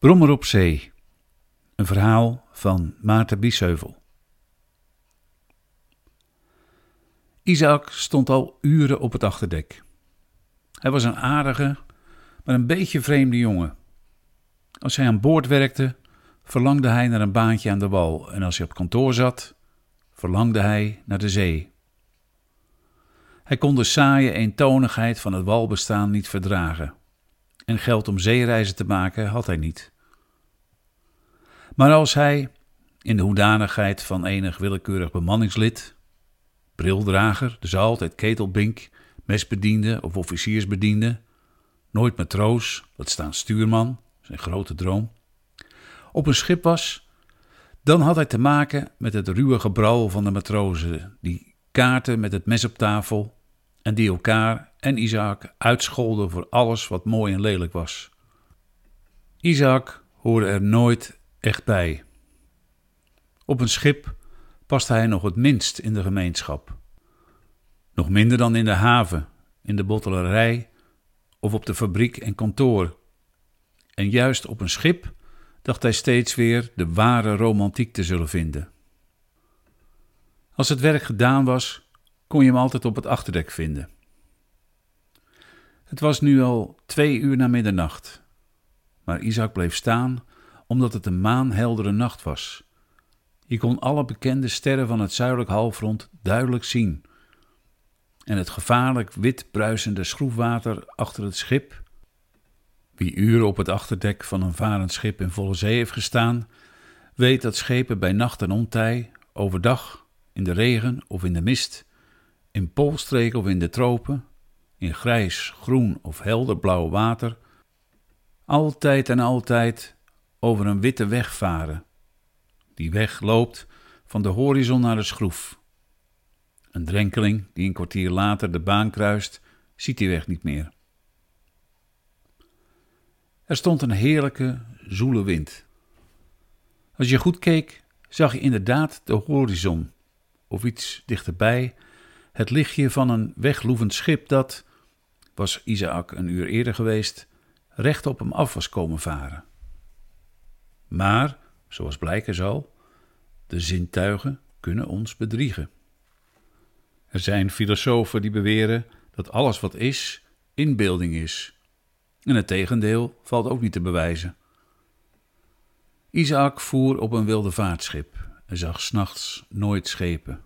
Brommer op zee. Een verhaal van Maarten Biesheuvel. Isaac stond al uren op het achterdek. Hij was een aardige, maar een beetje vreemde jongen. Als hij aan boord werkte, verlangde hij naar een baantje aan de wal, en als hij op kantoor zat, verlangde hij naar de zee. Hij kon de saaie eentonigheid van het walbestaan niet verdragen en geld om zeereizen te maken had hij niet. Maar als hij, in de hoedanigheid van enig willekeurig bemanningslid, brildrager, dus altijd ketelbink, mesbediende of officiersbediende, nooit matroos, dat staan stuurman, zijn grote droom, op een schip was, dan had hij te maken met het ruwe gebrouw van de matrozen, die kaarten met het mes op tafel en die elkaar en Isaac uitscholden voor alles wat mooi en lelijk was. Isaac hoorde er nooit echt bij. Op een schip paste hij nog het minst in de gemeenschap. Nog minder dan in de haven, in de bottelerij of op de fabriek en kantoor. En juist op een schip dacht hij steeds weer de ware romantiek te zullen vinden. Als het werk gedaan was, kon je hem altijd op het achterdek vinden. Het was nu al twee uur na middernacht, maar Isaac bleef staan omdat het een maanheldere nacht was. Je kon alle bekende sterren van het zuidelijk halfrond duidelijk zien. En het gevaarlijk wit bruisende schroefwater achter het schip. Wie uren op het achterdek van een varend schip in volle zee heeft gestaan, weet dat schepen bij nacht en ontij, overdag, in de regen of in de mist, in poolstreken of in de tropen, in grijs, groen of helder blauw water, altijd en altijd over een witte weg varen. Die weg loopt van de horizon naar de schroef. Een drenkeling die een kwartier later de baan kruist, ziet die weg niet meer. Er stond een heerlijke, zoele wind. Als je goed keek, zag je inderdaad de horizon, of iets dichterbij, het lichtje van een wegloevend schip dat, was Isaac een uur eerder geweest, recht op hem af was komen varen. Maar, zoals blijken zal, de zintuigen kunnen ons bedriegen. Er zijn filosofen die beweren dat alles wat is, inbeelding is. En het tegendeel valt ook niet te bewijzen. Isaac voer op een wilde vaartschip en zag s'nachts nooit schepen.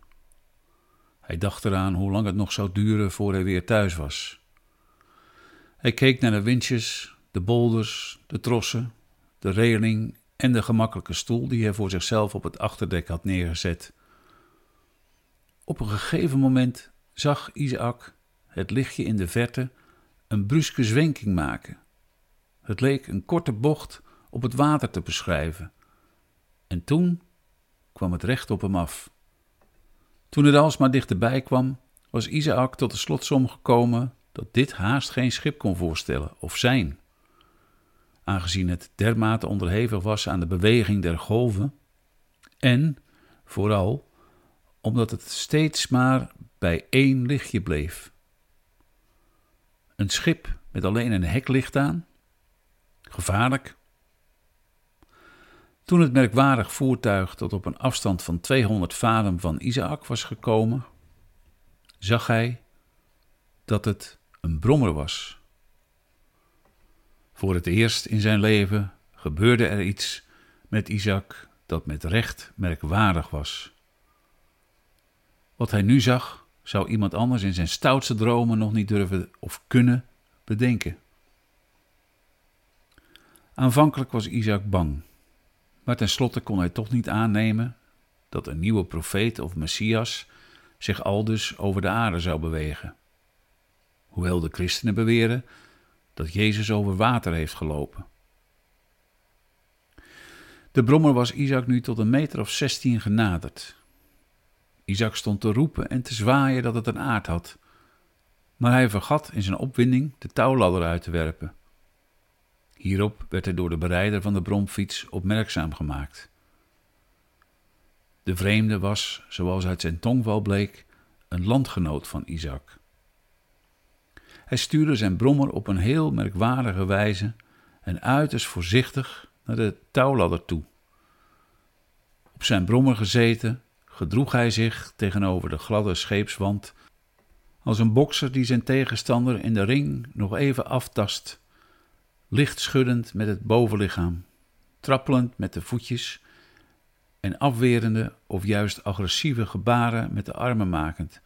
Hij dacht eraan hoe lang het nog zou duren voor hij weer thuis was. Hij keek naar de windjes, de bolders, de trossen, de reling en de gemakkelijke stoel die hij voor zichzelf op het achterdek had neergezet. Op een gegeven moment zag Isaac het lichtje in de verte een bruske zwenking maken. Het leek een korte bocht op het water te beschrijven. En toen kwam het recht op hem af. Toen het alsmaar dichterbij kwam, was Isaac tot de slotsom gekomen dat dit haast geen schip kon voorstellen of zijn. Aangezien het dermate onderhevig was aan de beweging der golven, en vooral omdat het steeds maar bij één lichtje bleef. Een schip met alleen een heklicht aan? Gevaarlijk. Toen het merkwaardig voertuig tot op een afstand van 200 vaden van Isaac was gekomen, zag hij dat het een brommer was. Voor het eerst in zijn leven gebeurde er iets met Isaac dat met recht merkwaardig was. Wat hij nu zag, zou iemand anders in zijn stoutste dromen nog niet durven of kunnen bedenken. Aanvankelijk was Isaac bang, maar tenslotte kon hij toch niet aannemen dat een nieuwe profeet of messias zich aldus over de aarde zou bewegen. Hoewel de christenen beweren dat Jezus over water heeft gelopen. De brommer was Isaac nu tot een meter of zestien genaderd. Isaac stond te roepen en te zwaaien dat het een aard had, maar hij vergat in zijn opwinding de touwladder uit te werpen. Hierop werd hij door de berijder van de bromfiets opmerkzaam gemaakt. De vreemde was, zoals uit zijn tongval bleek, een landgenoot van Isaac. Hij stuurde zijn brommer op een heel merkwaardige wijze en uiterst voorzichtig naar de touwladder toe. Op zijn brommer gezeten, gedroeg hij zich tegenover de gladde scheepswand als een bokser die zijn tegenstander in de ring nog even aftast, licht schuddend met het bovenlichaam, trappelend met de voetjes en afwerende of juist agressieve gebaren met de armen makend.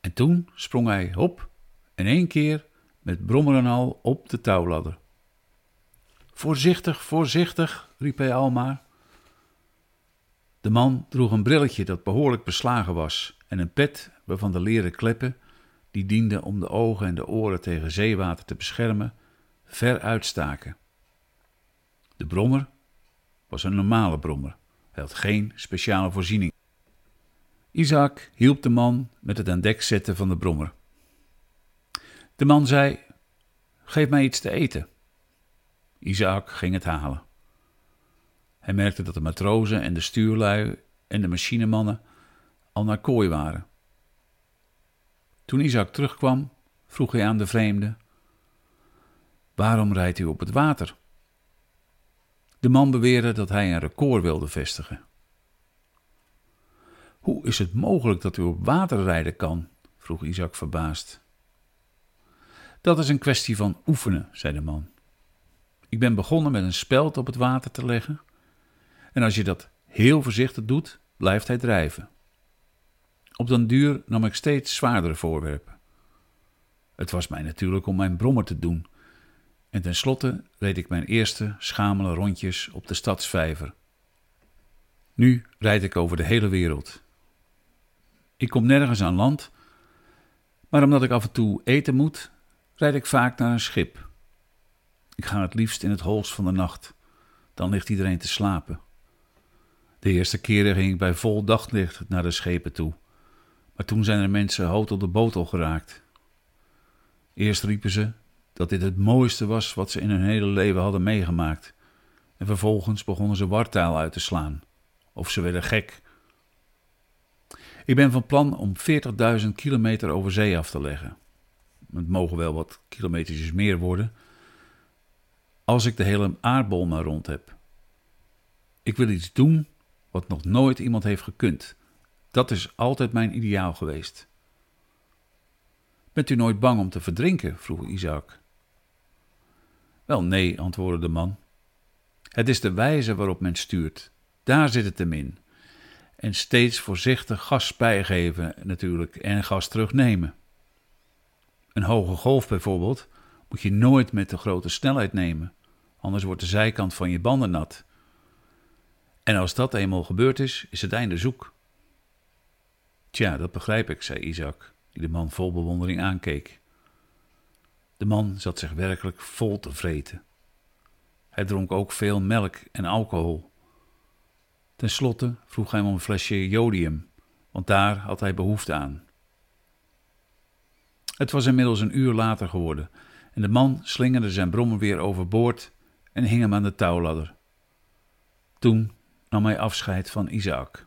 En toen sprong hij hop in één keer met brommer en al op de touwladder. Voorzichtig, voorzichtig, riep hij al maar. De man droeg een brilletje dat behoorlijk beslagen was en een pet waarvan de leren kleppen, die dienden om de ogen en de oren tegen zeewater te beschermen, ver uitstaken. De brommer was een normale brommer. Hij had geen speciale voorziening. Isaac hielp de man met het aan dek zetten van de brommer. De man zei: Geef mij iets te eten. Isaac ging het halen. Hij merkte dat de matrozen en de stuurlui en de machinemannen al naar kooi waren. Toen Isaac terugkwam, vroeg hij aan de vreemde: Waarom rijdt u op het water? De man beweerde dat hij een record wilde vestigen. Hoe is het mogelijk dat u op water rijden kan? vroeg Isaac verbaasd. Dat is een kwestie van oefenen, zei de man. Ik ben begonnen met een speld op het water te leggen. En als je dat heel voorzichtig doet, blijft hij drijven. Op den duur nam ik steeds zwaardere voorwerpen. Het was mij natuurlijk om mijn brommer te doen. En tenslotte reed ik mijn eerste schamele rondjes op de stadsvijver. Nu rijd ik over de hele wereld. Ik kom nergens aan land, maar omdat ik af en toe eten moet, rijd ik vaak naar een schip. Ik ga het liefst in het holst van de nacht, dan ligt iedereen te slapen. De eerste keren ging ik bij vol daglicht naar de schepen toe. Maar toen zijn er mensen hout op de botel geraakt. Eerst riepen ze dat dit het mooiste was wat ze in hun hele leven hadden meegemaakt. En vervolgens begonnen ze wartaal uit te slaan. Of ze werden gek. Ik ben van plan om 40.000 kilometer over zee af te leggen. Het mogen wel wat kilometers meer worden. Als ik de hele aardbol maar rond heb. Ik wil iets doen wat nog nooit iemand heeft gekund. Dat is altijd mijn ideaal geweest. Bent u nooit bang om te verdrinken? vroeg Isaac. Wel nee, antwoordde de man. Het is de wijze waarop men stuurt. Daar zit het hem in. En steeds voorzichtig gas bijgeven natuurlijk en gas terugnemen. Een hoge golf bijvoorbeeld moet je nooit met de grote snelheid nemen, anders wordt de zijkant van je banden nat. En als dat eenmaal gebeurd is, is het einde zoek. Tja, dat begrijp ik, zei Isaac, die de man vol bewondering aankeek. De man zat zich werkelijk vol te vreten. Hij dronk ook veel melk en alcohol. Ten slotte vroeg hij om een flesje jodium, want daar had hij behoefte aan. Het was inmiddels een uur later geworden en de man slingerde zijn brommer weer overboord en hing hem aan de touwladder. Toen nam hij afscheid van Isaac.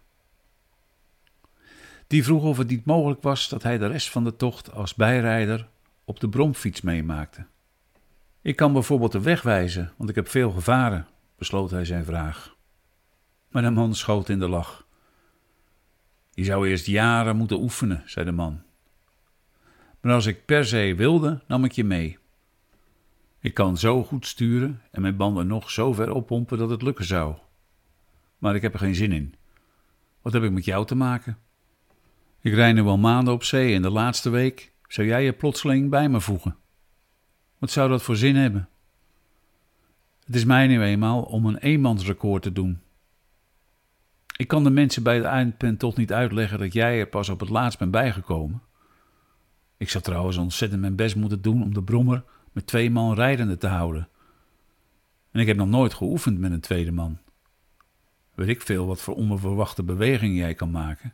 Die vroeg of het niet mogelijk was dat hij de rest van de tocht als bijrijder op de bromfiets meemaakte. Ik kan bijvoorbeeld de weg wijzen, want ik heb veel gevaren, besloot hij zijn vraag. Maar de man schoot in de lach. Je zou eerst jaren moeten oefenen, zei de man. Maar als ik per se wilde, nam ik je mee. Ik kan zo goed sturen en mijn banden nog zo ver oppompen dat het lukken zou. Maar ik heb er geen zin in. Wat heb ik met jou te maken? Ik rijd nu al maanden op zee en de laatste week zou jij je plotseling bij me voegen. Wat zou dat voor zin hebben? Het is mij nu eenmaal om een eenmansrecord te doen. Ik kan de mensen bij het eindpunt toch niet uitleggen dat jij er pas op het laatst bent bijgekomen. Ik zou trouwens ontzettend mijn best moeten doen om de brommer met twee man rijdende te houden. En ik heb nog nooit geoefend met een tweede man. Weet ik veel wat voor onverwachte bewegingen jij kan maken.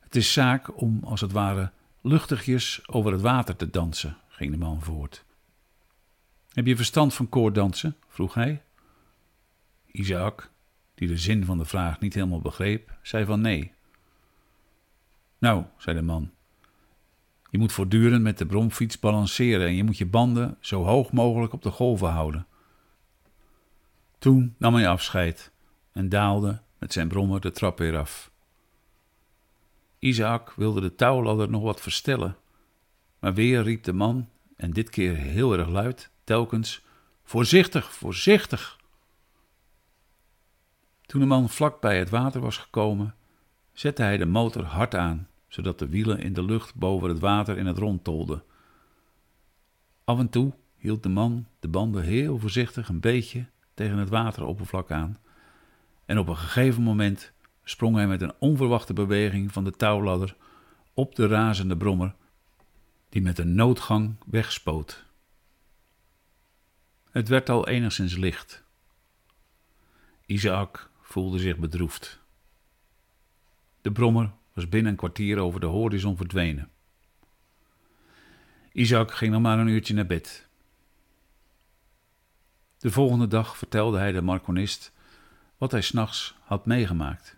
Het is zaak om, als het ware, luchtigjes over het water te dansen, ging de man voort. Heb je verstand van koorddansen? vroeg hij. Isaac, die de zin van de vraag niet helemaal begreep, zei van nee. Nou, zei de man, je moet voortdurend met de bromfiets balanceren en je moet je banden zo hoog mogelijk op de golven houden. Toen nam hij afscheid en daalde met zijn brommer de trap weer af. Isaac wilde de touwladder nog wat verstellen, maar weer riep de man, en dit keer heel erg luid, telkens: Voorzichtig, voorzichtig! Toen de man vlak bij het water was gekomen, zette hij de motor hard aan, zodat de wielen in de lucht boven het water in het rond tolden. Af en toe hield de man de banden heel voorzichtig een beetje tegen het wateroppervlak aan, en op een gegeven moment sprong hij met een onverwachte beweging van de touwladder op de razende brommer, die met een noodgang wegspoot. Het werd al enigszins licht. Isaac voelde zich bedroefd. De brommer was binnen een kwartier over de horizon verdwenen. Isaac ging nog maar een uurtje naar bed. De volgende dag vertelde hij de marconist wat hij s'nachts had meegemaakt.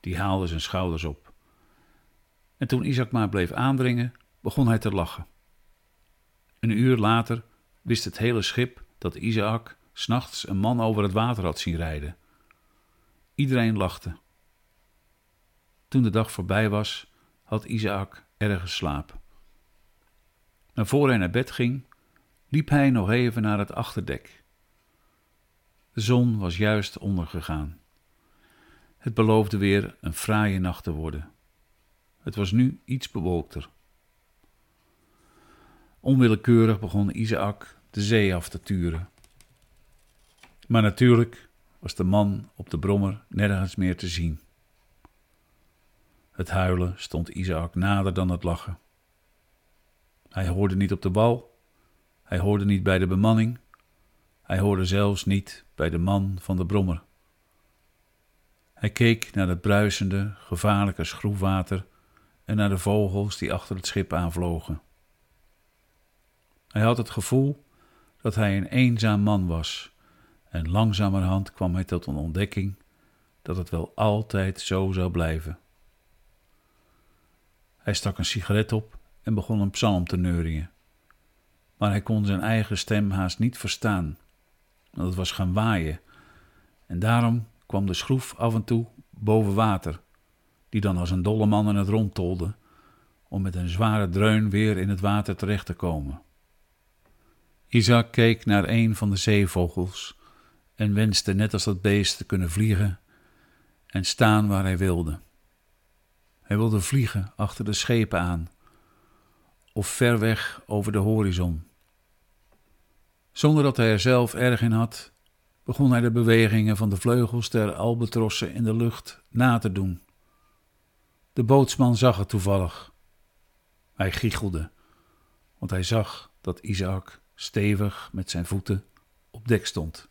Die haalde zijn schouders op. En toen Isaac maar bleef aandringen, begon hij te lachen. Een uur later wist het hele schip dat Isaac s'nachts een man over het water had zien rijden. Iedereen lachte. Toen de dag voorbij was, had Isaac erg geslapen. En voor hij naar bed ging, liep hij nog even naar het achterdek. De zon was juist ondergegaan. Het beloofde weer een fraaie nacht te worden. Het was nu iets bewolkter. Onwillekeurig begon Isaac de zee af te turen. Maar natuurlijk was de man op de brommer nergens meer te zien. Het huilen stond Isaac nader dan het lachen. Hij hoorde niet op de wal, hij hoorde niet bij de bemanning, hij hoorde zelfs niet bij de man van de brommer. Hij keek naar het bruisende, gevaarlijke schroefwater en naar de vogels die achter het schip aanvlogen. Hij had het gevoel dat hij een eenzaam man was, en langzamerhand kwam hij tot een ontdekking dat het wel altijd zo zou blijven. Hij stak een sigaret op en begon een psalm te neurien. Maar hij kon zijn eigen stem haast niet verstaan, want het was gaan waaien. En daarom kwam de schroef af en toe boven water, die dan als een dolle man in het rond tolde, om met een zware dreun weer in het water terecht te komen. Isaac keek naar een van de zeevogels en wenste net als dat beest te kunnen vliegen en staan waar hij wilde. Hij wilde vliegen achter de schepen aan of ver weg over de horizon. Zonder dat hij er zelf erg in had, begon hij de bewegingen van de vleugels der albatrossen in de lucht na te doen. De bootsman zag het toevallig. Hij giechelde, want hij zag dat Isaac stevig met zijn voeten op dek stond.